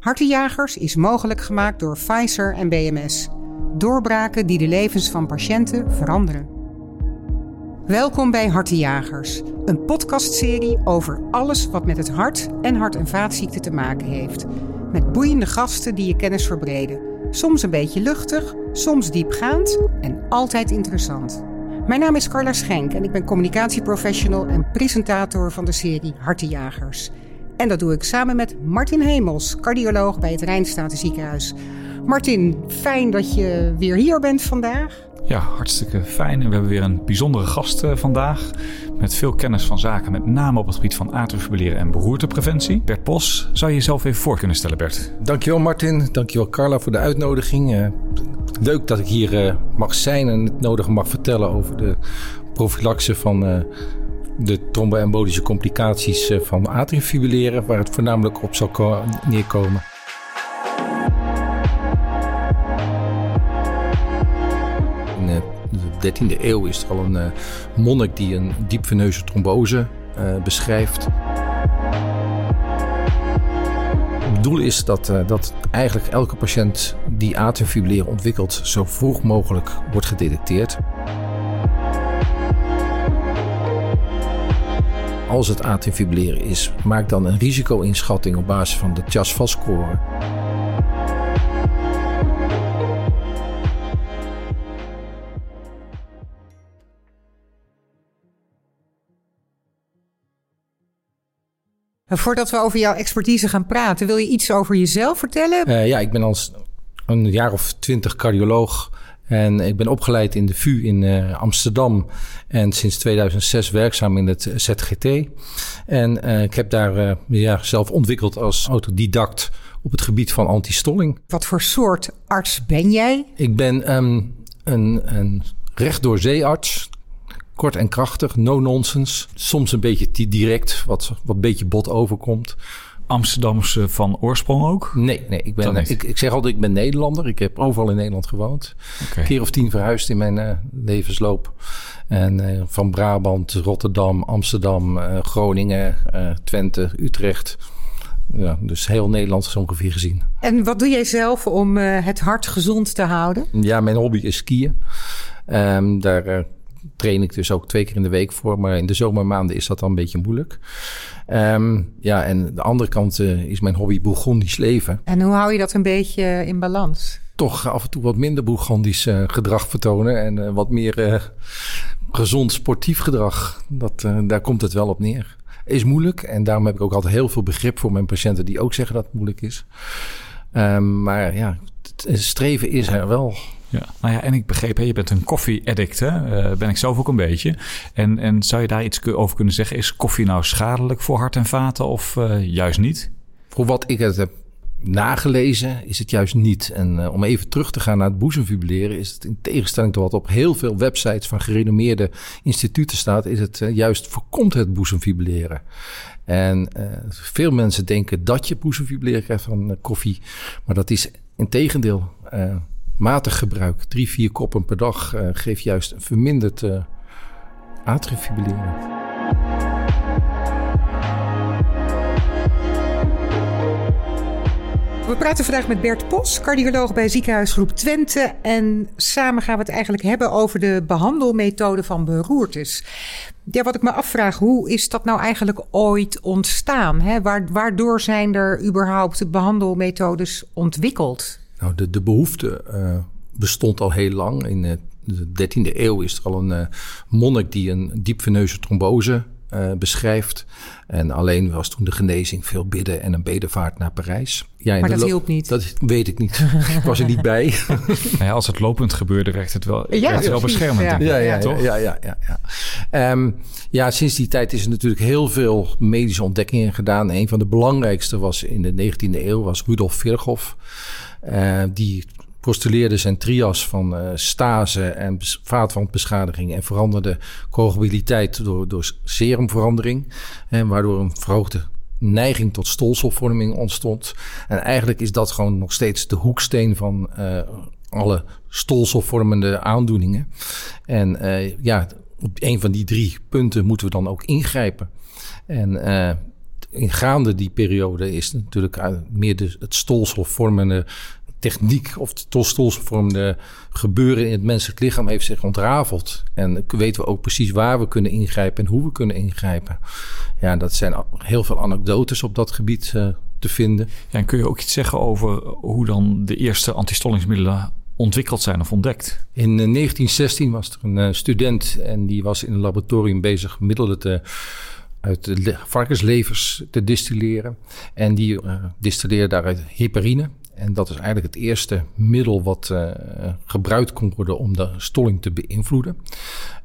Hartenjagers is mogelijk gemaakt door Pfizer en BMS. Doorbraken die de levens van patiënten veranderen. Welkom bij Hartenjagers, een podcastserie over alles wat met het hart en hart- en vaatziekten te maken heeft. Met boeiende gasten die je kennis verbreden. Soms een beetje luchtig, soms diepgaand en altijd interessant. Mijn naam is Carla Schenk en ik ben communicatieprofessional en presentator van de serie Hartenjagers. En dat doe ik samen met Martin Hemels, cardioloog bij het Rijnstatenziekenhuis. Martin, fijn dat je weer hier bent vandaag. Ja, hartstikke fijn. En we hebben weer een bijzondere gast uh, vandaag. Met veel kennis van zaken, met name op het gebied van atriumfibrilleren en beroertepreventie. Bert Pos, zou je jezelf even voor kunnen stellen, Bert? Dankjewel Martin, dankjewel Carla voor de uitnodiging. Uh, leuk dat ik hier uh, mag zijn en het nodige mag vertellen over de profilaxe van de tromboembolische complicaties van atriumfibrilleren, waar het voornamelijk op zal neerkomen. In de 13e eeuw is er al een uh, monnik die een diepveneuze trombose beschrijft. Het doel is dat, dat eigenlijk elke patiënt die atriumfibrilleren ontwikkelt zo vroeg mogelijk wordt gedetecteerd. Als het atriumfibrilleren is, maak dan een risico-inschatting op basis van de CHAS-VAS-score. Voordat we over jouw expertise gaan praten, wil je iets over jezelf vertellen? Uh, ja, ik ben al een jaar of twintig cardioloog. En ik ben opgeleid in de VU in uh, Amsterdam. En sinds 2006 werkzaam in het ZGT. En uh, ik heb daar uh, ja, zelf ontwikkeld als autodidact op het gebied van antistolling. Wat voor soort arts ben jij? Ik ben um, een, een rechtdoor zeearts. Kort en krachtig, no nonsense. Soms een beetje direct, wat, wat een beetje bot overkomt. Amsterdamse van oorsprong ook? Nee, nee ik, ben, ik, ik zeg altijd, ik ben Nederlander. Ik heb overal in Nederland gewoond. Okay. Een keer of tien verhuisd in mijn uh, levensloop. En uh, van Brabant, Rotterdam, Amsterdam, uh, Groningen, Twente, Utrecht. Ja, dus heel Nederland is ongeveer gezien. En wat doe jij zelf om het hart gezond te houden? Ja, mijn hobby is skiën. Um, daar train ik dus ook twee keer in de week voor. Maar in de zomermaanden is dat dan een beetje moeilijk. Um, ja, en de andere kant uh, is mijn hobby Bourgondisch leven. En hoe hou je dat een beetje in balans? Toch af en toe wat minder Bourgondisch uh, gedrag vertonen. En uh, wat meer gezond sportief gedrag. Dat, daar komt het wel op neer. Is moeilijk. En daarom heb ik ook altijd heel veel begrip voor mijn patiënten die ook zeggen dat het moeilijk is. Um, maar ja, streven is er wel. Ja, nou ja, en ik begreep, hè, je bent een koffie-addict, hè? Uh, ben ik zelf ook een beetje. En, en zou je daar iets over kunnen zeggen? Is koffie nou schadelijk voor hart en vaten of uh, juist niet? Voor wat ik het heb nagelezen, is het juist niet. En uh, om even terug te gaan naar het boezemfibrilleren, is het in tegenstelling tot wat op heel veel websites van gerenommeerde instituten staat, is het juist voorkomt het boezemfibrilleren. En veel mensen denken dat je boezemfibrilleren krijgt van koffie, maar dat is in tegendeel matig gebruik, drie, vier koppen per dag, uh, geeft juist een verminderd uh. We praten vandaag met Bert Pos, cardioloog bij ziekenhuisgroep Twente. En samen gaan we het eigenlijk hebben over de behandelmethode van beroertes. Ja, wat ik me afvraag, hoe is dat nou eigenlijk ooit ontstaan? Waardoor zijn er überhaupt behandelmethodes ontwikkeld? Nou, de, de behoefte uh, bestond al heel lang. In uh, de 13e eeuw is er al een uh, monnik die een diepveneuze trombose beschrijft. En alleen was toen de genezing veel bidden en een bedevaart naar Parijs. Ja, maar dat hielp niet? Dat weet ik niet. ik was er niet bij. nou ja, als het lopend gebeurde, werkt het wel, ja, het wel beschermend. Ja, ja, ja, toch? Ja, ja, ja, ja. Um, ja, sinds die tijd is er natuurlijk heel veel medische ontdekkingen gedaan. Een van de belangrijkste was in de 19e eeuw was Rudolf Virchow. Uh, die postuleerde zijn trias van uh, stase en vaatwandbeschadiging en veranderde coagulabiliteit door, door serumverandering. En waardoor een verhoogde neiging tot stolselvorming ontstond. En eigenlijk is dat gewoon nog steeds de hoeksteen van uh, alle stolselvormende aandoeningen. En ja, op een van die drie punten moeten we dan ook ingrijpen. En in gaande die periode is natuurlijk meer de, het stolselvormende techniek of het stolselvormende gebeuren in het menselijk lichaam heeft zich ontrafeld. En weten we ook precies waar we kunnen ingrijpen en hoe we kunnen ingrijpen. Ja, dat zijn heel veel anekdotes op dat gebied uh, te vinden. Ja, en kun je ook iets zeggen over hoe dan de eerste antistollingsmiddelen ontwikkeld zijn of ontdekt? In 1916 eh, was er een student en die was in een laboratorium bezig middelen te uit de varkenslevers te distilleren. En die uh, daaruit heparine. En dat is eigenlijk het eerste middel wat uh, gebruikt kon worden om de stolling te beïnvloeden.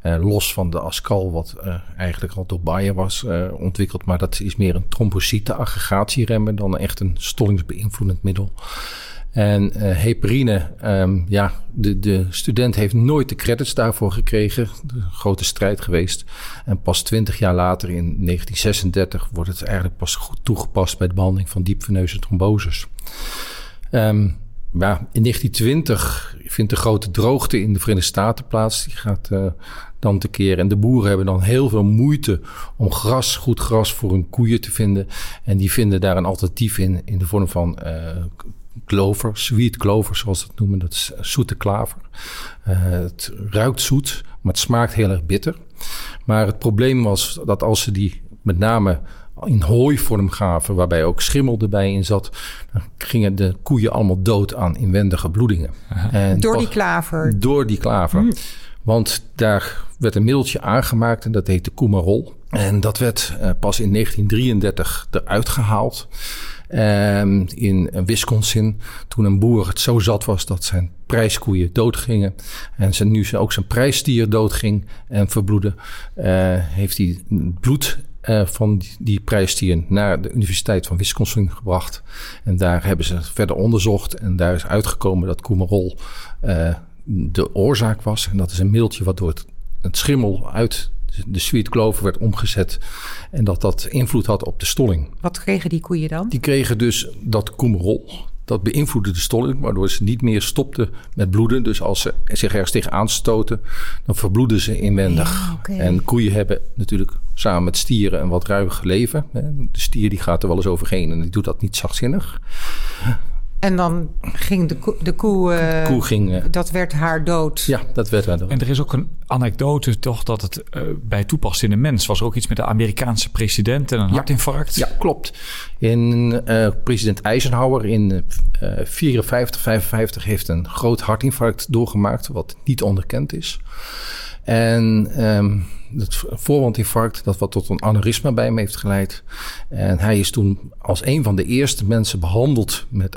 Uh, los van de ascal, wat eigenlijk al door Bayer was ontwikkeld. Maar dat is meer een trombocyte-aggregatieremmer dan echt een stollingsbeïnvloedend middel. En uh, heparine, um, ja, de, de student heeft nooit de credits daarvoor gekregen. Een grote strijd geweest. En pas twintig jaar later, in 1936, wordt het eigenlijk pas goed toegepast bij de behandeling van diepveneuze tromboses. Um, ja, in 1920 vindt de grote droogte in de Verenigde Staten plaats. Die gaat uh, dan tekeer. En de boeren hebben dan heel veel moeite om gras, goed gras voor hun koeien te vinden. En die vinden daar een alternatief in, in de vorm van uh, clover, sweet clover zoals ze het noemen. Dat is zoete klaver. Uh, het ruikt zoet, maar het smaakt heel erg bitter. Maar het probleem was dat als ze die met name in hooivorm gaven, waarbij ook schimmel erbij in zat, dan gingen de koeien allemaal dood aan inwendige bloedingen. En door die klaver? Door die klaver. Hmm. Want daar werd een middeltje aangemaakt en dat heette Coumarol. En dat werd uh, pas in 1933 eruit gehaald. Um, in Wisconsin, toen een boer het zo zat was dat zijn prijskoeien doodgingen. En zijn, nu ook zijn prijsstier doodging en verbloedde, uh, heeft hij bloed uh, van die, die prijsstier naar de Universiteit van Wisconsin gebracht. En daar hebben ze verder onderzocht. En daar is uitgekomen dat Coumarol uh, de oorzaak was. En dat is een middeltje wat door het, het schimmel uit de sweet clover werd omgezet. En dat dat invloed had op de stolling. Wat kregen die koeien dan? Die kregen dus dat coumarol. Dat beïnvloedde de stolling, waardoor ze niet meer stopten met bloeden. Dus als ze zich ergens tegen aanstoten, dan verbloeden ze inwendig. Ja, okay. En koeien hebben natuurlijk samen met stieren een wat ruiger leven. De stier die gaat er wel eens overheen en die doet dat niet zachtzinnig. En dan ging de, koe, de koe, uh, koe ging, uh, dat werd haar dood. Ja, dat werd haar dood. En er is ook een anekdote toch dat het uh, bij toepast in de mens. Was er ook iets met de Amerikaanse president en een ja, hartinfarct? Ja, klopt. In president Eisenhower in 54, 55 heeft een groot hartinfarct doorgemaakt, wat niet onderkend is. En um, het voorwandinfarct, dat wat tot een aneurysma bij hem heeft geleid. En hij is toen als een van de eerste mensen behandeld met.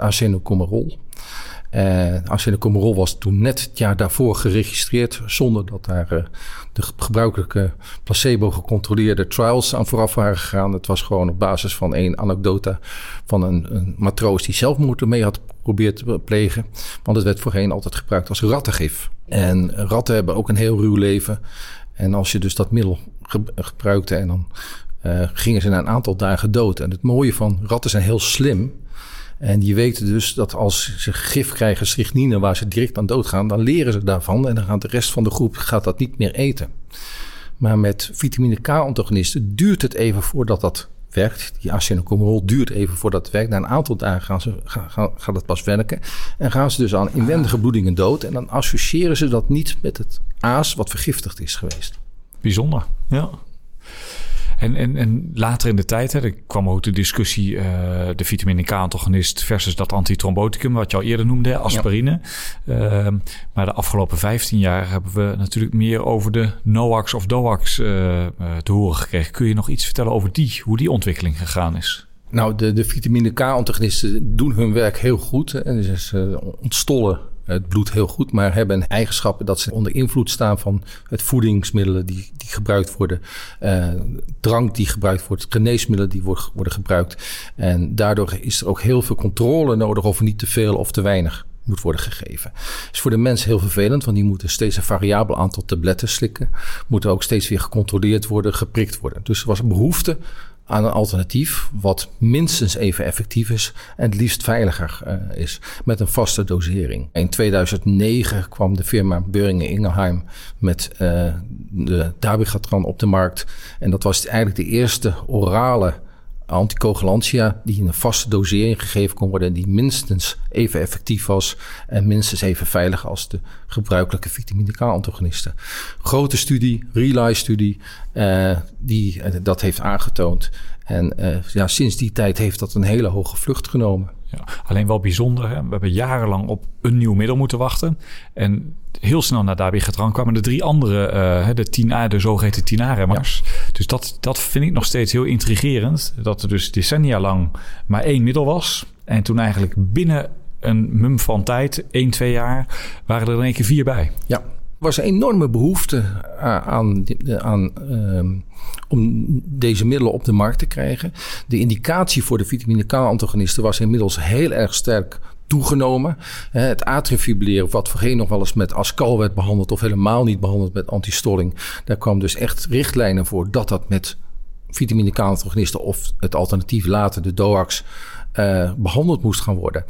En arsenocomerol was toen net het jaar daarvoor geregistreerd, zonder dat daar uh, de gebruikelijke placebo-gecontroleerde trials aan vooraf waren gegaan. Het was gewoon op basis van één anekdote van een, een matroos die zelfmoord ermee had geprobeerd te plegen. Want het werd voorheen altijd gebruikt als rattengif. En ratten hebben ook een heel ruw leven. En als je dus dat middel gebruikte en dan uh, gingen ze na een aantal dagen dood. En het mooie van ratten zijn heel slim. En die weten dus dat als ze gif krijgen, strychnine, waar ze direct aan doodgaan, dan leren ze daarvan. En dan gaat de rest van de groep gaat dat niet meer eten. Maar met vitamine K-antagonisten duurt het even voordat dat werkt. Die arsenocomerol duurt even voordat het werkt. Na een aantal dagen gaan ze, gaan, gaat het pas werken. En gaan ze dus aan inwendige bloedingen dood. En dan associëren ze dat niet met het aas wat vergiftigd is geweest. Bijzonder, ja. En, en, en later in de tijd hè, er kwam ook de discussie uh, de vitamine K-antagonist versus dat antitromboticum, wat je al eerder noemde, aspirine. Ja. Uh, maar de afgelopen 15 jaar hebben we natuurlijk meer over de NOAX of DOAX uh, te horen gekregen. Kun je nog iets vertellen over die, hoe die ontwikkeling gegaan is? Nou, de, de vitamine K-antagonisten doen hun werk heel goed. En dus ontstollen het bloed heel goed, maar hebben eigenschappen dat ze onder invloed staan van het voedingsmiddelen die, die gebruikt worden, uh, drank die gebruikt wordt, geneesmiddelen die worden, worden gebruikt. En daardoor is er ook heel veel controle nodig of er niet te veel of te weinig moet worden gegeven. is voor de mens heel vervelend, want die moeten steeds een variabel aantal tabletten slikken. Moeten ook steeds weer gecontroleerd worden, geprikt worden. Dus er was een behoefte aan een alternatief wat minstens even effectief is en het liefst veiliger uh, is met een vaste dosering. In 2009 kwam de firma Boehringer Ingelheim met uh, de dabigatran op de markt en dat was eigenlijk de eerste orale anticoagulantia die in een vaste dosering gegeven kon worden... die minstens even effectief was en minstens even veilig als de gebruikelijke vitamine K-antagonisten. Grote studie, Relay-studie, uh, die uh, dat heeft aangetoond. En uh, ja, sinds die tijd heeft dat een hele hoge vlucht genomen. Ja, alleen wel bijzonder. Hè? We hebben jarenlang op een nieuw middel moeten wachten. En heel snel na dabigatran kwamen de drie andere, uh, de 10A, de zogeheten 10A-remmers. Ja. Dus dat, dat vind ik nog steeds heel intrigerend. Dat er dus decennia lang maar één middel was. En toen eigenlijk binnen een mum van tijd, één, twee jaar, waren er in één keer vier bij. Ja, was een enorme behoefte aan, aan um, om deze middelen op de markt te krijgen. De indicatie voor de vitamine K-antagonisten was inmiddels heel erg sterk toegenomen. Het atriumfibrilleren, wat voorheen nog wel eens met ascal werd behandeld... of helemaal niet behandeld met antistolling... daar kwam dus echt richtlijnen voor dat dat met vitamine K-antagonisten... of het alternatief later, de DOAX... Uh, behandeld moest gaan worden.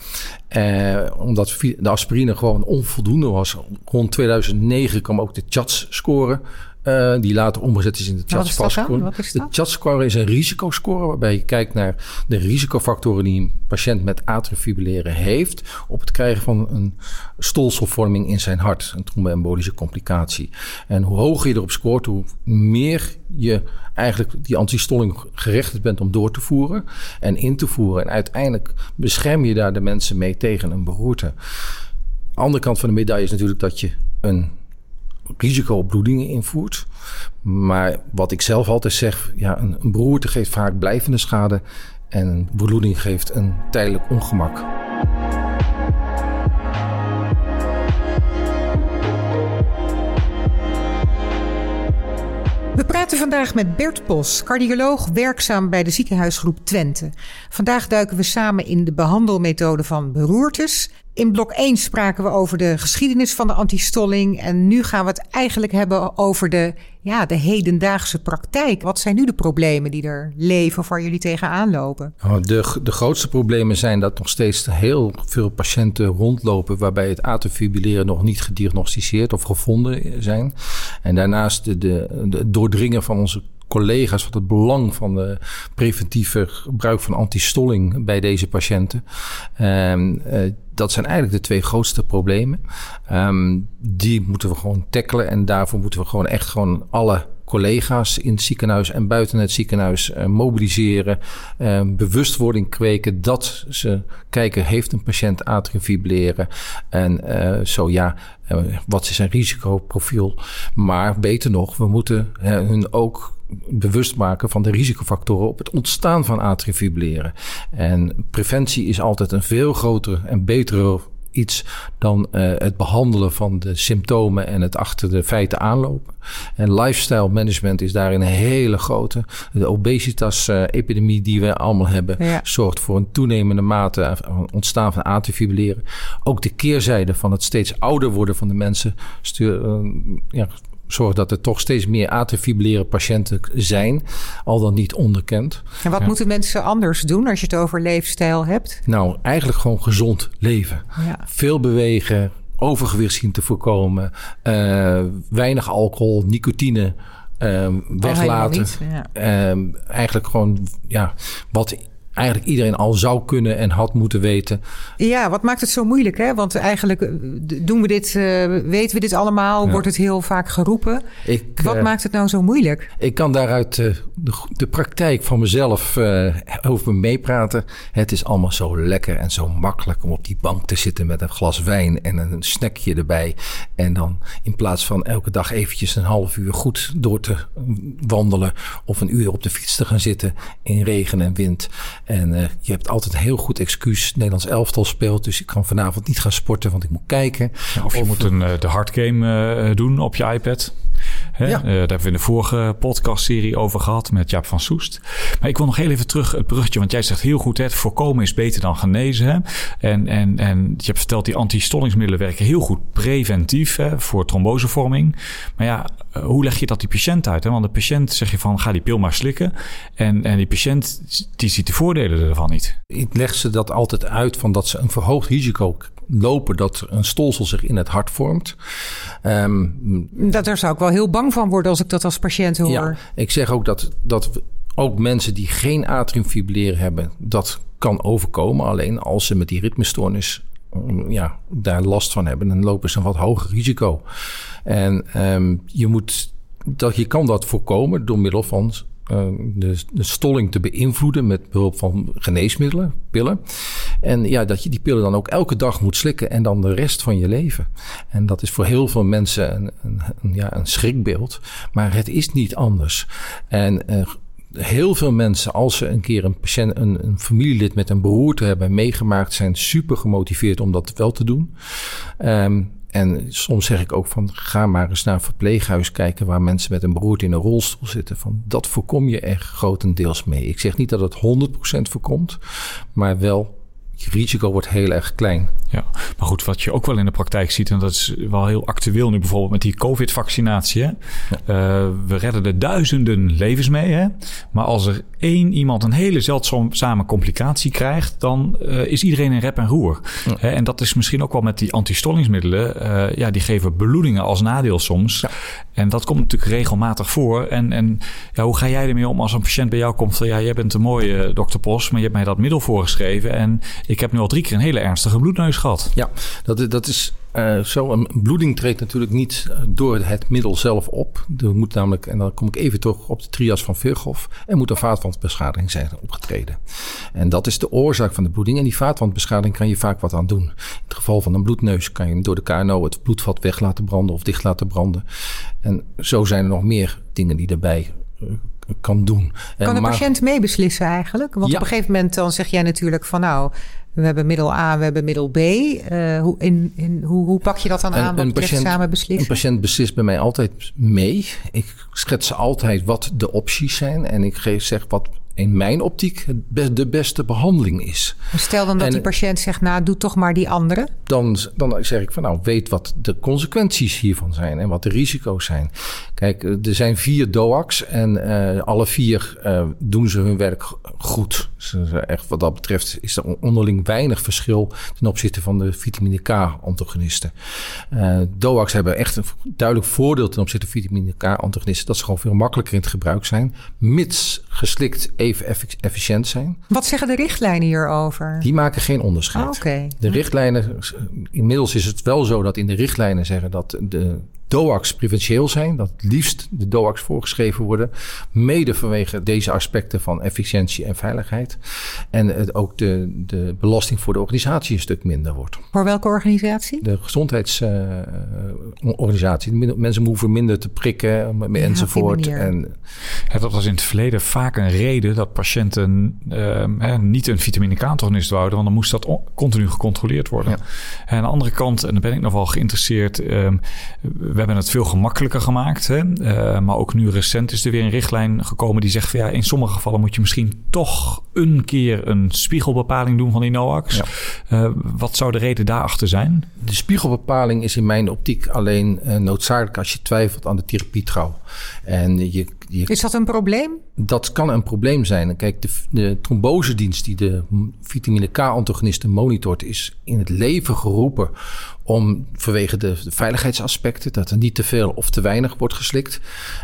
Uh, omdat de aspirine gewoon onvoldoende was. Rond 2009 kwam ook de CHATS-score uh, die later omgezet is in de CHATS-score. De CHATS-score is een risicoscore waarbij je kijkt naar de risicofactoren die een patiënt met atriumfibrilleren heeft op het krijgen van een stolselvorming in zijn hart, een tromboembolische complicatie. En hoe hoger je erop scoort, hoe meer je eigenlijk die antistolling gerechtigd bent om door te voeren en in te voeren. En uiteindelijk bescherm je daar de mensen mee tegen een beroerte. Andere kant van de medaille is natuurlijk dat je een risico op bloedingen invoert. Maar wat ik zelf altijd zeg, ja, een, beroerte geeft vaak blijvende schade en een bloeding geeft een tijdelijk ongemak. We praten vandaag met Bert Bos, cardioloog werkzaam bij de ziekenhuisgroep Twente. Vandaag duiken we samen in de behandelmethode van beroertes in blok 1 spraken we over de geschiedenis van de antistolling. En nu gaan we het eigenlijk hebben over de, ja, de hedendaagse praktijk. Wat zijn nu de problemen die er leven of waar jullie tegenaan lopen? Nou, de, de grootste problemen zijn dat nog steeds heel veel patiënten rondlopen... waarbij het atriumfibrilleren nog niet gediagnosticeerd of gevonden zijn. En daarnaast de, de, de doordringen van onze collega's wat het belang van de preventieve gebruik van antistolling bij deze patiënten. Um, dat zijn eigenlijk de twee grootste problemen. Um, die moeten we gewoon tackelen en daarvoor moeten we gewoon echt gewoon alle collega's in het ziekenhuis en buiten het ziekenhuis uh, mobiliseren. Uh, bewustwording kweken dat ze kijken, heeft een patiënt atriumfibrilleren? En uh, zo ja, wat is zijn risicoprofiel? Maar beter nog, we moeten hun ook bewust maken van de risicofactoren op het ontstaan van atriumfibrilleren. En preventie is altijd een veel grotere en betere iets dan uh, het behandelen van de symptomen en het achter de feiten aanlopen. En lifestyle management is daarin een hele grote. De obesitas-epidemie die we allemaal hebben, ja. zorgt voor een toenemende mate van ontstaan van atriumfibrilleren. Ook de keerzijde van het steeds ouder worden van de mensen stuur, uh, ja, zorgt dat er toch steeds meer atriumfibrilleren patiënten zijn, al dan niet onderkend. En wat ja. moeten mensen anders doen als je het over leefstijl hebt? Nou, eigenlijk gewoon gezond leven. Ja. Veel bewegen, overgewicht zien te voorkomen, uh, weinig alcohol, nicotine. Uh, weglaten. Ja. Uh, eigenlijk gewoon ja, wat eigenlijk iedereen al zou kunnen en had moeten weten. Ja, wat maakt het zo moeilijk? Hè? Want eigenlijk eh, doen we dit, uh, weten we dit allemaal, ja. wordt het heel vaak geroepen. Ik, wat uh, maakt het nou zo moeilijk? Ik kan daaruit uh, de, de, praktijk van mezelf over me meepraten. Het is allemaal zo lekker en zo makkelijk om op die bank te zitten met een glas wijn en een snackje erbij. En dan in plaats van elke dag eventjes een half uur goed door te wandelen of een uur op de fiets te gaan zitten in regen en wind. En uh, je hebt altijd een heel goed excuus. Nederlands elftal speelt, dus ik kan vanavond niet gaan sporten, want ik moet kijken. Ja, of je of, moet een, uh, de hardgame uh, doen op je iPad. Hè? Ja. daar hebben we in de vorige podcastserie over gehad met Jaap van Soest. Maar ik wil nog heel even terug het bruggetje, want jij zegt heel goed, hè, voorkomen is beter dan genezen. Hè? En, en, en je hebt verteld, die antistollingsmiddelen werken heel goed preventief hè, voor trombosevorming. Maar ja, hoe leg je dat die patiënt uit? Hè? Want de patiënt zeg je van, ga die pil maar slikken. En, en die patiënt, die ziet de voordelen ervan niet. Ik leg ze dat altijd uit van dat ze een verhoogd risico lopen dat een stolsel zich in het hart vormt. Um, dat, daar zou ik wel heel bang van worden als ik dat als patiënt hoor. Ja, ik zeg ook dat, dat ook mensen die geen atriumfibrilleren hebben, dat kan overkomen. Alleen als ze met die ritmestoornis ja, daar last van hebben, dan lopen ze een wat hoger risico. En um, je, moet, dat, je kan dat voorkomen door middel van uh, de, stolling te beïnvloeden met behulp van geneesmiddelen, pillen. En ja, dat je die pillen dan ook elke dag moet slikken en dan de rest van je leven. En dat is voor heel veel mensen een, een, een ja, een schrikbeeld. Maar het is niet anders. En uh, heel veel mensen, als ze een keer een, patiënt, een, een familielid met een beroerte hebben meegemaakt, zijn super gemotiveerd om dat wel te doen. Um, en soms zeg ik ook van ga maar eens naar een verpleeghuis kijken waar mensen met een beroerte in een rolstoel zitten. Van dat voorkom je echt grotendeels mee. Ik zeg niet dat het 100% voorkomt, maar wel je risico wordt heel erg klein. Ja, maar goed, wat je ook wel in de praktijk ziet, en dat is wel heel actueel nu bijvoorbeeld met die COVID-vaccinatie. Uh, we redden er duizenden levens mee. Hè? Maar als er één iemand een hele zeldzame complicatie krijgt, dan uh, is iedereen in rep en roer. Ja. en dat is misschien ook wel met die antistollingsmiddelen. Uh, ja, die geven bloedingen als nadeel soms. Ja. En dat komt natuurlijk regelmatig voor. En, en ja, hoe ga jij ermee om als een patiënt bij jou komt van ja, jij bent een mooie dokter Pos, maar je hebt mij dat middel voorgeschreven. En ik heb nu al drie keer een hele ernstige bloedneus gehad. Ja, dat, dat is uh, zo. Een bloeding treedt natuurlijk niet door het middel zelf op. Er moet namelijk, en dan kom ik even terug op de trias van Virchow, er moet een vaatwandbeschadiging zijn opgetreden. En dat is de oorzaak van de bloeding. En die vaatwandbeschadiging kan je vaak wat aan doen. In het geval van een bloedneus kan je hem door de KNO het bloedvat weg laten branden of dicht laten branden. En zo zijn er nog meer dingen die daarbij uh, kan doen. Kan de patiënt meebeslissen eigenlijk? Want ja. op een gegeven moment dan zeg jij natuurlijk van nou, we hebben middel A, we hebben middel B. Uh, hoe, in, in, hoe, hoe pak je dat dan aan? Een patiënt, samen beslissen? Een patiënt beslist bij mij altijd mee. Ik schets altijd wat de opties zijn. En ik geef, zeg wat in mijn optiek de beste behandeling is. Stel dan dat en, die patiënt zegt, nou doe toch maar die andere. Dan, dan zeg ik van nou weet wat de consequenties hiervan zijn en wat de risico's zijn. Kijk, er zijn vier DOAC's en uh, alle vier uh, doen ze hun werk goed. Dus echt wat dat betreft is er onderling weinig verschil ten opzichte van de vitamine K-antagonisten. Uh, DOAC's hebben echt een duidelijk voordeel ten opzichte van vitamine K-antagonisten. Dat ze gewoon veel makkelijker in het gebruik zijn, mits geslikt even efficiënt zijn. Wat zeggen de richtlijnen hierover? Die maken geen onderscheid. Oh, okay. De richtlijnen, inmiddels is het wel zo dat in de richtlijnen zeggen dat de DOAX preventieel zijn. Dat het liefst de DOAX voorgeschreven worden. Mede vanwege deze aspecten van efficiëntie en veiligheid. En het, ook de, de belasting voor de organisatie een stuk minder wordt. Voor welke organisatie? De gezondheidsorganisatie. Uh, Mensen hoeven minder te prikken ja, enzovoort. En, ja, dat was in het verleden vaak een reden dat patiënten uh, niet een vitamine K-antagonist wouden. Want dan moest dat continu gecontroleerd worden. Ja. En aan de andere kant, en dan ben ik nog wel geïnteresseerd... Uh, we hebben het veel gemakkelijker gemaakt. Hè? Uh, maar ook nu recent is er weer een richtlijn gekomen die zegt van ja, in sommige gevallen moet je misschien toch een keer een spiegelbepaling doen van die NOAX. Ja. Uh, wat zou de reden daarachter zijn? De spiegelbepaling is in mijn optiek alleen uh, noodzakelijk als je twijfelt aan de therapietrouw. En je is dat een probleem? Dat kan een probleem zijn. Kijk, de, de trombosedienst die de vitamine K-antagonisten monitort, is in het leven geroepen om vanwege de, de, veiligheidsaspecten, dat er niet te veel of te weinig wordt geslikt.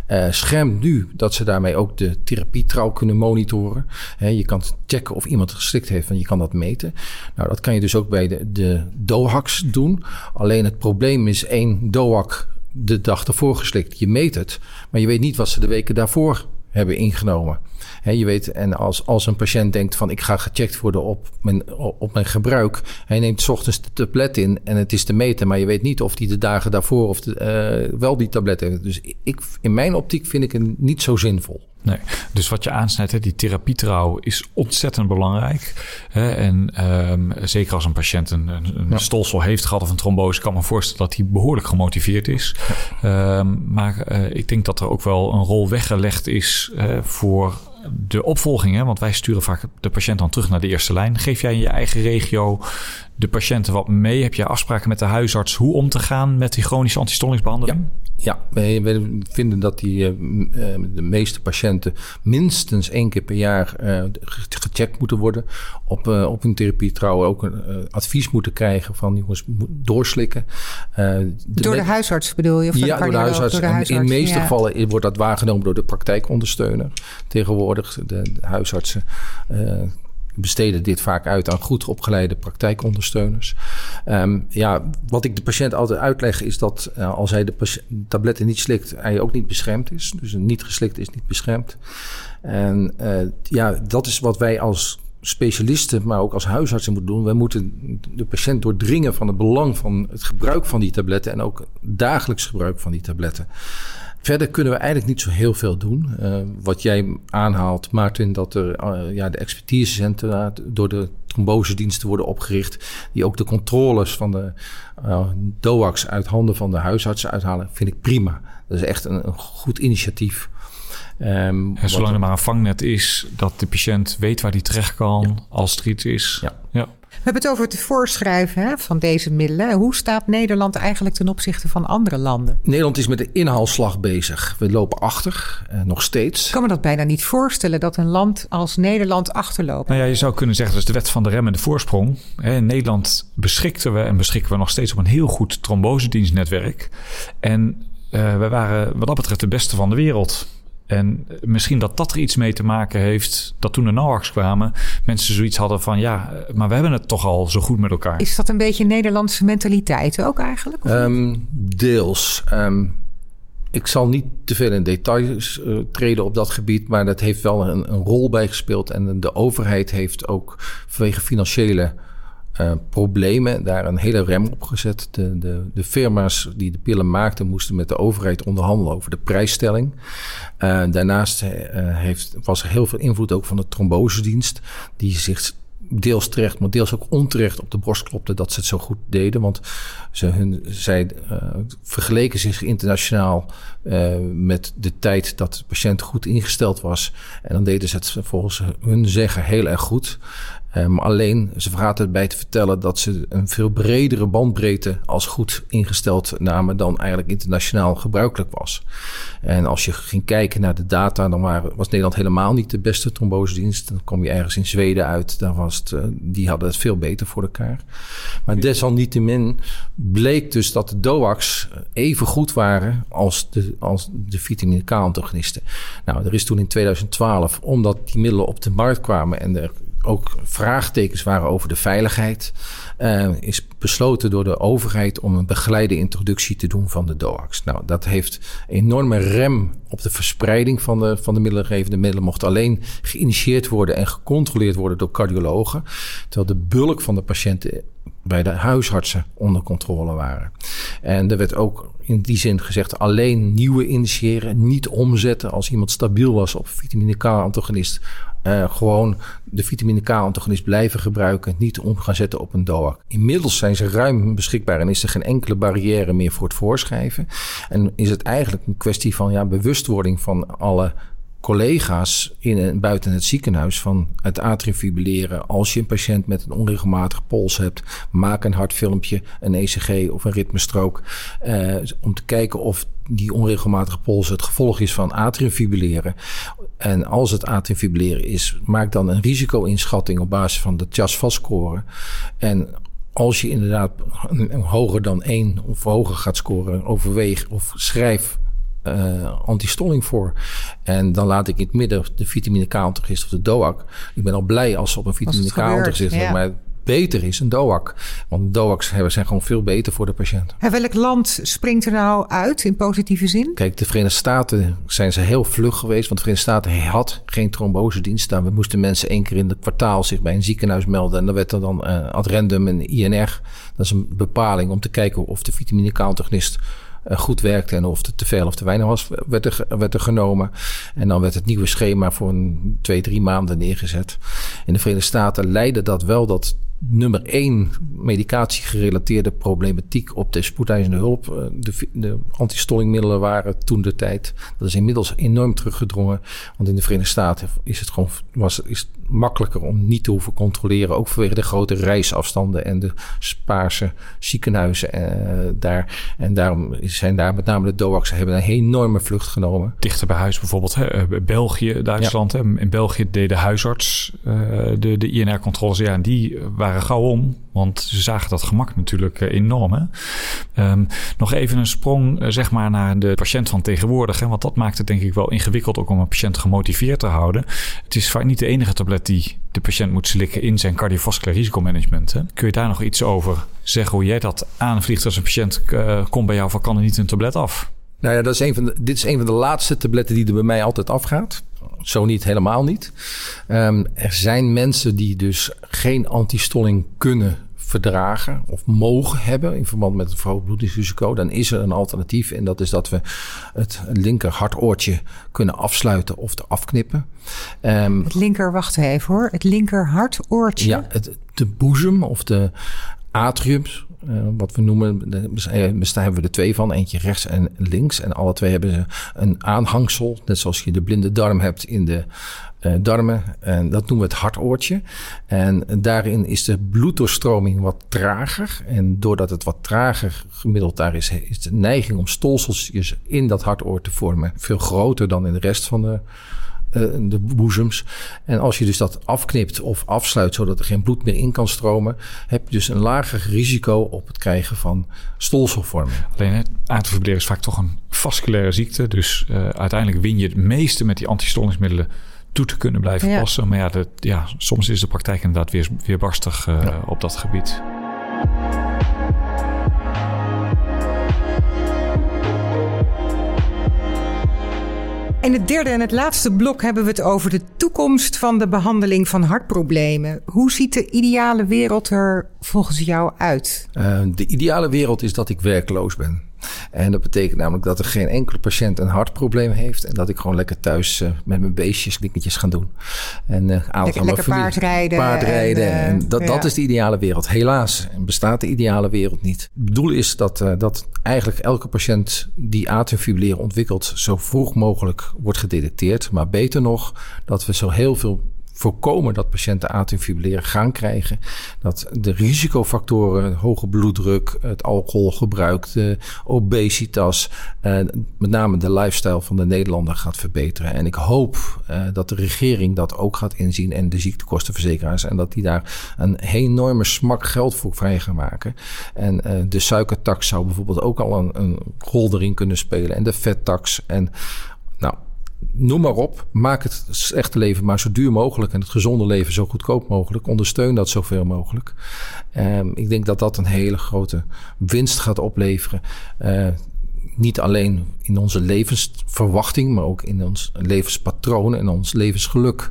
Uh, schermt nu dat ze daarmee ook de therapietrouw kunnen monitoren. He, je kan checken of iemand geslikt heeft, want je kan dat meten. Nou, dat kan je dus ook bij de, de DOHACs doen. Alleen het probleem is één DOAC de dag ervoor geslikt. Je meet het, maar je weet niet wat ze de weken daarvoor hebben ingenomen. He, je weet, en als, als een patiënt denkt van ik ga gecheckt worden op mijn, op mijn gebruik. Hij neemt s ochtends de tablet in en het is te meten, maar je weet niet of hij de dagen daarvoor of de, uh, wel die tablet heeft. Dus ik, in mijn optiek vind ik het niet zo zinvol. Nee, dus wat je aansnijdt, hè, die therapietrouw is ontzettend belangrijk. En um, zeker als een patiënt een, een ja. stolsel heeft gehad of een trombose, kan me voorstellen dat hij behoorlijk gemotiveerd is. Ja. Um, maar uh, ik denk dat er ook wel een rol weggelegd is uh, voor de opvolging. Hè? Want wij sturen vaak de patiënt dan terug naar de eerste lijn. Geef jij in je eigen regio de patiënten wat mee? Heb je afspraken met de huisarts hoe om te gaan met die chronische antistollingsbehandeling? Ja. Ja, wij, vinden dat die, uh, de meeste patiënten minstens één keer per jaar uh, gecheckt moeten worden op, uh, op hun therapie. Trouwen ook een advies moeten krijgen van jongens, doorslikken. De door de huisarts bedoel je? Of ja, door de huisarts. Door de huisarts. in de meeste gevallen wordt dat waargenomen door de praktijkondersteuner. Tegenwoordig, de, de huisartsen besteden dit vaak uit aan goed opgeleide praktijkondersteuners. Um, ja, wat ik de patiënt altijd uitleg is dat uh, als hij de tabletten niet slikt, hij ook niet beschermd is. Dus een niet geslikt is niet beschermd. En uh, ja, dat is wat wij als specialisten, maar ook als huisartsen moeten doen. Wij moeten de patiënt doordringen van het belang van het gebruik van die tabletten en ook dagelijks gebruik van die tabletten. Verder kunnen we eigenlijk niet zo heel veel doen. Uh, wat jij aanhaalt, Maarten, dat er uh, ja, de expertisecentra door de trombosediensten worden opgericht. Die ook de controles van de uh, DOAX uit handen van de huisartsen uithalen. Vind ik prima. Dat is echt een, een goed initiatief. Um, en zolang er maar een vangnet is, dat de patiënt weet waar hij terecht kan ja. als er iets is. Ja. ja. We hebben het over het voorschrijven hè, van deze middelen. Hoe staat Nederland eigenlijk ten opzichte van andere landen? Nederland is met de inhaalslag bezig. We lopen achter, eh, nog steeds. Ik kan me dat bijna niet voorstellen dat een land als Nederland achterloopt. Nou ja, je zou kunnen zeggen dat is de wet van de rem en de voorsprong. In Nederland beschikten we en beschikken we nog steeds op een heel goed trombosedienstnetwerk. En uh, we waren wat dat betreft de beste van de wereld. En misschien dat dat er iets mee te maken heeft dat toen de NOAX kwamen, mensen zoiets hadden van ja, maar we hebben het toch al zo goed met elkaar. Is dat een beetje Nederlandse mentaliteit ook eigenlijk? Um, deels. Um, ik zal niet te veel in details uh, treden op dat gebied, maar dat heeft wel een, een rol bijgespeeld. En de overheid heeft ook vanwege financiële uh, problemen, daar een hele rem op gezet. De, de, de firma's die de pillen maakten, moesten met de overheid onderhandelen over de prijsstelling. Uh, daarnaast uh, heeft, was er heel veel invloed ook van de trombosedienst, die zich deels terecht, maar deels ook onterecht op de borst klopte dat ze het zo goed deden. Want ze hun, zij vergeleken zich internationaal met de tijd dat de patiënt goed ingesteld was. En dan deden ze het volgens hun zeggen heel erg goed. Um, alleen, ze vergaten erbij te vertellen dat ze een veel bredere bandbreedte als goed ingesteld namen dan eigenlijk internationaal gebruikelijk was. En als je ging kijken naar de data, dan was Nederland helemaal niet de beste trombosedienst. Dan kom je ergens in Zweden uit, daar was het, uh, die hadden het veel beter voor elkaar. Maar desalniettemin bleek dus dat de DOAX even goed waren als de, als de vitamine K-antagonisten. Nou, er is toen in 2012, omdat die middelen op de markt kwamen en er ook vraagtekens waren over de veiligheid, uh, is besloten door de overheid om een begeleide introductie te doen van de DOAX. Nou, dat heeft enorme rem op de verspreiding van de, van de middelengevende middelen. Mocht alleen geïnitieerd worden en gecontroleerd worden door cardiologen, terwijl de bulk van de patiënten bij de huisartsen onder controle waren. En er werd ook in die zin gezegd alleen nieuwe initiëren, niet omzetten als iemand stabiel was op vitamine K-antagonist uh, gewoon de vitamine K-antagonist blijven gebruiken. Niet om gaan zetten op een DOAC. Inmiddels zijn ze ruim beschikbaar en is er geen enkele barrière meer voor het voorschrijven. En is het eigenlijk een kwestie van ja, bewustwording van alle collega's in en buiten het ziekenhuis van het atriumfibrilleren. Als je een patiënt met een onregelmatige pols hebt, maak een hartfilmpje, een ECG of een ritmestrook. Uh, om te kijken of die onregelmatige pols het gevolg is van atriumfibrilleren. En als het atriumfibrilleren is, maak dan een risico-inschatting op basis van de CHAS-VAS-score. En als je inderdaad hoger dan 1 of hoger gaat scoren, overweeg of schrijf uh, antistolling voor. En dan laat ik in het midden de vitamine K-antagonist of de DOAC. Ik ben al blij als ze op een vitamine K-antagonist ja. maar beter is een DOAC. Want DOAC's zijn gewoon veel beter voor de patiënt. En welk land springt er nou uit in positieve zin? Kijk, de Verenigde Staten zijn ze heel vlug geweest. Want de Verenigde Staten had geen trombosedienst. Daar we moesten mensen één keer in het kwartaal zich bij een ziekenhuis melden. En dan werd er dan uh, ad random een INR. Dat is een bepaling om te kijken of de vitamine K-antagonist goed werkte en of het te veel of te weinig was, werd er, werd er genomen. En dan werd het nieuwe schema voor een twee, drie maanden neergezet. In de Verenigde Staten leidde dat wel dat nummer één medicatiegerelateerde problematiek op de spoedeisende hulp. Eh, de, de antistollingmiddelen waren toen de tijd. Dat is inmiddels enorm teruggedrongen. Want in de Verenigde Staten is het gewoon was, is makkelijker om niet te hoeven controleren. Ook vanwege de grote reisafstanden en de spaarse ziekenhuizen uh, daar. En daarom zijn daar met name de DOAX hebben een enorme vlucht genomen. Dichter bij huis bijvoorbeeld, hè, eh, België, Duitsland. Hè. In België deed de huisarts uh, de, de INR-controles. Ja, en die waren gauw om. Want ze zagen dat gemak natuurlijk enorm. Hè? Um, nog even een sprong zeg maar naar de patiënt van tegenwoordig. Hè? Want dat maakt het denk ik wel ingewikkeld ook om een patiënt gemotiveerd te houden. Het is vaak niet de enige tablet die de patiënt moet slikken in zijn cardiovasculair risicomanagement. Hè? Kun je daar nog iets over zeggen hoe jij dat aanvliegt als een patiënt uh, komt bij jou van kan er niet een tablet af? Nou ja, dat is een van de, dit is een van de laatste tabletten die er bij mij altijd afgaat. Zo niet, helemaal niet. Um, er zijn mensen die dus geen antistolling kunnen verdragen of mogen hebben in verband met een verhoogd bloedingsrisico, dan is er een alternatief. En dat is dat we het linker hartoortje kunnen afsluiten of afknippen. Um, het linker, wacht even hoor. Het linker hartoortje. Ja, het, de boezem of de atriums. Uh, wat we noemen, daar hebben we er twee van. Eentje rechts en links. En alle twee hebben ze een aanhangsel. Net zoals je de blinde darm hebt in de uh, darmen. En dat noemen we het hartoortje. En daarin is de bloeddoorstroming wat trager. En doordat het wat trager gemiddeld daar is, is de neiging om stolseltjes in dat hartoor te vormen veel groter dan in de rest van de de boezems. En als je dus dat afknipt of afsluit zodat er geen bloed meer in kan stromen, heb je dus een lager risico op het krijgen van stolselvorming. Alleen het is vaak toch een vasculaire ziekte. Dus uh, uiteindelijk win je het meeste met die antistollingsmiddelen toe te kunnen blijven ja. passen. Maar ja, dat, ja, soms is de praktijk inderdaad weer, weer barstig uh, ja. op dat gebied. In het derde en het laatste blok hebben we het over de toekomst van de behandeling van hartproblemen. Hoe ziet de ideale wereld er volgens jou uit? Uh, de ideale wereld is dat ik werkloos ben. En dat betekent namelijk dat er geen enkele patiënt een hartprobleem heeft. En dat ik gewoon lekker thuis uh, met mijn beestjes dingetjes ga doen. En uh, lekker, lekker paardrijden. Paardrijden. En, en dat, ja. dat is de ideale wereld. Helaas bestaat de ideale wereld niet. Het doel is dat, dat eigenlijk elke patiënt die atriumfibrilleren ontwikkelt... zo vroeg mogelijk wordt gedetecteerd. Maar beter nog, dat we zo heel veel voorkomen dat patiënten atriumfibrilleren gaan krijgen. Dat de risicofactoren, hoge bloeddruk, het alcoholgebruik, de obesitas, uh, met name de lifestyle van de Nederlander gaat verbeteren. En ik hoop uh, dat de regering dat ook gaat inzien en de ziektekostenverzekeraars. En dat die daar een enorme smak geld voor vrij gaan maken. En uh, de suikertax zou bijvoorbeeld ook al een, een rol erin kunnen spelen. En de vettax. En nou, noem maar op. Maak het echte leven maar zo duur mogelijk en het gezonde leven zo goedkoop mogelijk. Ondersteun dat zoveel mogelijk. Um, ik denk dat dat een hele grote winst gaat opleveren. Uh, niet alleen in onze levensverwachting, maar ook in ons levenspatroon en ons levensgeluk.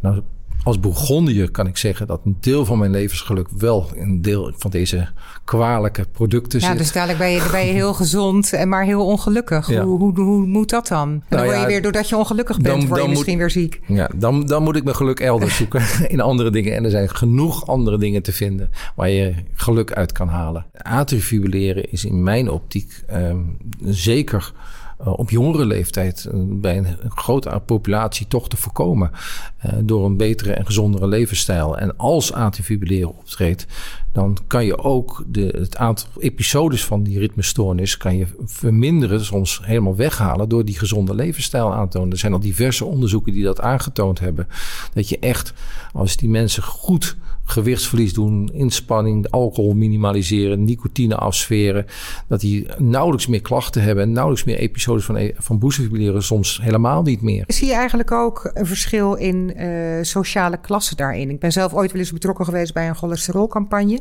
Nou, als Bourgondiër kan ik zeggen dat een deel van mijn levensgeluk wel een deel van deze kwalijke producten ja, zit. Dus dadelijk ben je, ben je heel gezond en maar heel ongelukkig. Ja. Hoe, hoe, hoe, moet dat dan? En dan nou word je ja, weer, doordat je ongelukkig bent, dan, word je misschien moet, weer ziek. Ja, dan, dan moet ik mijn geluk elders zoeken in andere dingen. En er zijn genoeg andere dingen te vinden waar je geluk uit kan halen. Atriumfibrilleren is in mijn optiek um, zeker uh, op jongere leeftijd uh, bij een grote populatie toch te voorkomen. Uh, door een betere en gezondere levensstijl. En als atriumfibrilleren optreedt, dan kan je ook de, het aantal episodes van die ritmestoornis kan je verminderen, soms helemaal weghalen door die gezonde levensstijl aan te tonen. Er zijn al diverse onderzoeken die dat aangetoond hebben. Dat je echt, als die mensen goed gewichtsverlies doen, inspanning, alcohol minimaliseren, nicotine afsferen. Dat die nauwelijks meer klachten hebben en nauwelijks meer episodes van, van boezemfibrilleren, soms helemaal niet meer. Zie je eigenlijk ook een verschil in uh, sociale klassen daarin? Ik ben zelf ooit wel eens betrokken geweest bij een cholesterolcampagne.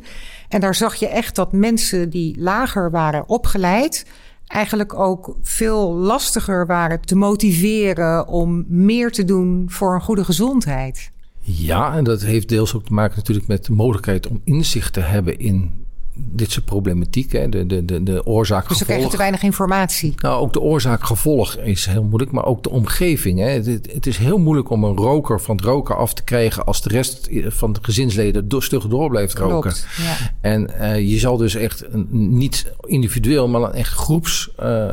En daar zag je echt dat mensen die lager waren opgeleid eigenlijk ook veel lastiger waren te motiveren om meer te doen voor een goede gezondheid. Ja, en dat heeft deels ook te maken natuurlijk met de mogelijkheid om inzicht te hebben in dit soort problematiek, hè, de, de, de, de oorzaak Dus we krijgen te weinig informatie. Nou, ook de oorzaak-gevolg is heel moeilijk, maar ook de omgeving. Hè. Het, het, is heel moeilijk om een roker van het roken af te krijgen als de rest van de gezinsleden do stug door blijft roken. ja. En uh, je zal dus echt een, niet individueel, maar een echt groeps uh,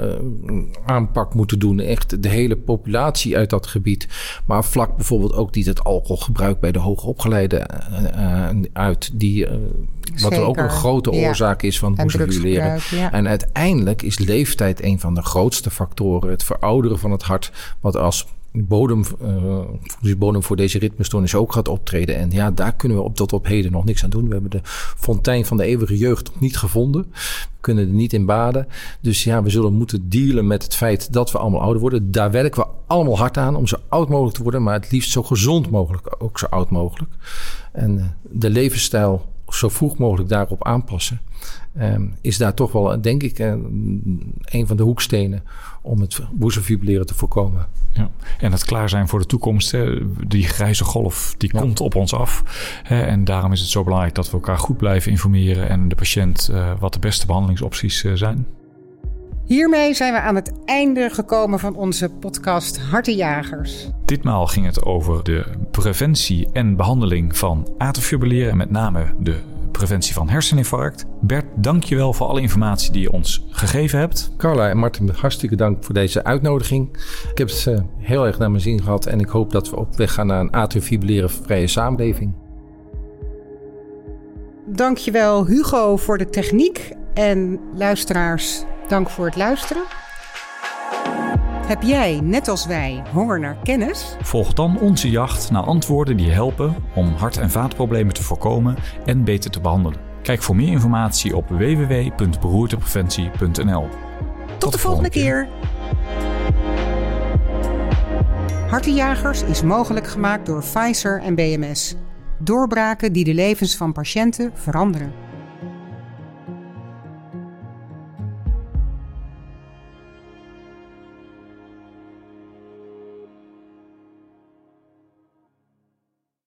aanpak moeten doen. Echt de hele populatie uit dat gebied. Maar vlak bijvoorbeeld ook niet het alcoholgebruik bij de hoogopgeleiden uh, uit. Die, wat er ook een grote oorzaak is van boezemvioleren. Ja. En uiteindelijk is leeftijd een van de grootste factoren. Het verouderen van het hart, wat als bodem, uh, bodem voor deze ritmestoornis ook gaat optreden. En ja, daar kunnen we op tot op heden nog niks aan doen. We hebben de fontein van de eeuwige jeugd nog niet gevonden. We kunnen er niet in baden. Dus ja, we zullen moeten dealen met het feit dat we allemaal ouder worden. Daar werken we allemaal hard aan om zo oud mogelijk te worden. Maar het liefst zo gezond mogelijk, ook zo oud mogelijk. En uh, de levensstijl zo vroeg mogelijk daarop aanpassen. Um, is daar toch wel, denk ik, een van de hoekstenen om het boezemfibrilleren te voorkomen. Ja. En het klaar zijn voor de toekomst. Hè. Die grijze golf die ja. komt op ons af. Hè. En daarom is het zo belangrijk dat we elkaar goed blijven informeren en de patiënt uh, wat de beste behandelingsopties uh, zijn. Hiermee zijn we aan het einde gekomen van onze podcast Hartenjagers. Ditmaal ging het over de preventie en behandeling van atriumfibrilleren en met name de preventie van herseninfarct. Bert, dank je wel voor alle informatie die je ons gegeven hebt. Carla en Martin, hartstikke dank voor deze uitnodiging. Ik heb het uh, heel erg naar mijn zin gehad en ik hoop dat we op weg gaan naar een atriumfibrilleren vrije samenleving. Dankjewel Hugo voor de techniek en luisteraars, dank voor het luisteren. Heb jij, net als wij, honger naar kennis? Volg dan onze jacht naar antwoorden die helpen om hart- en vaatproblemen te voorkomen en beter te behandelen. Kijk voor meer informatie op www.beroertepreventie.nl. Tot, Tot de volgende keer. keer. Hartenjagers is mogelijk gemaakt door Pfizer en BMS. Doorbraken die de levens van patiënten veranderen.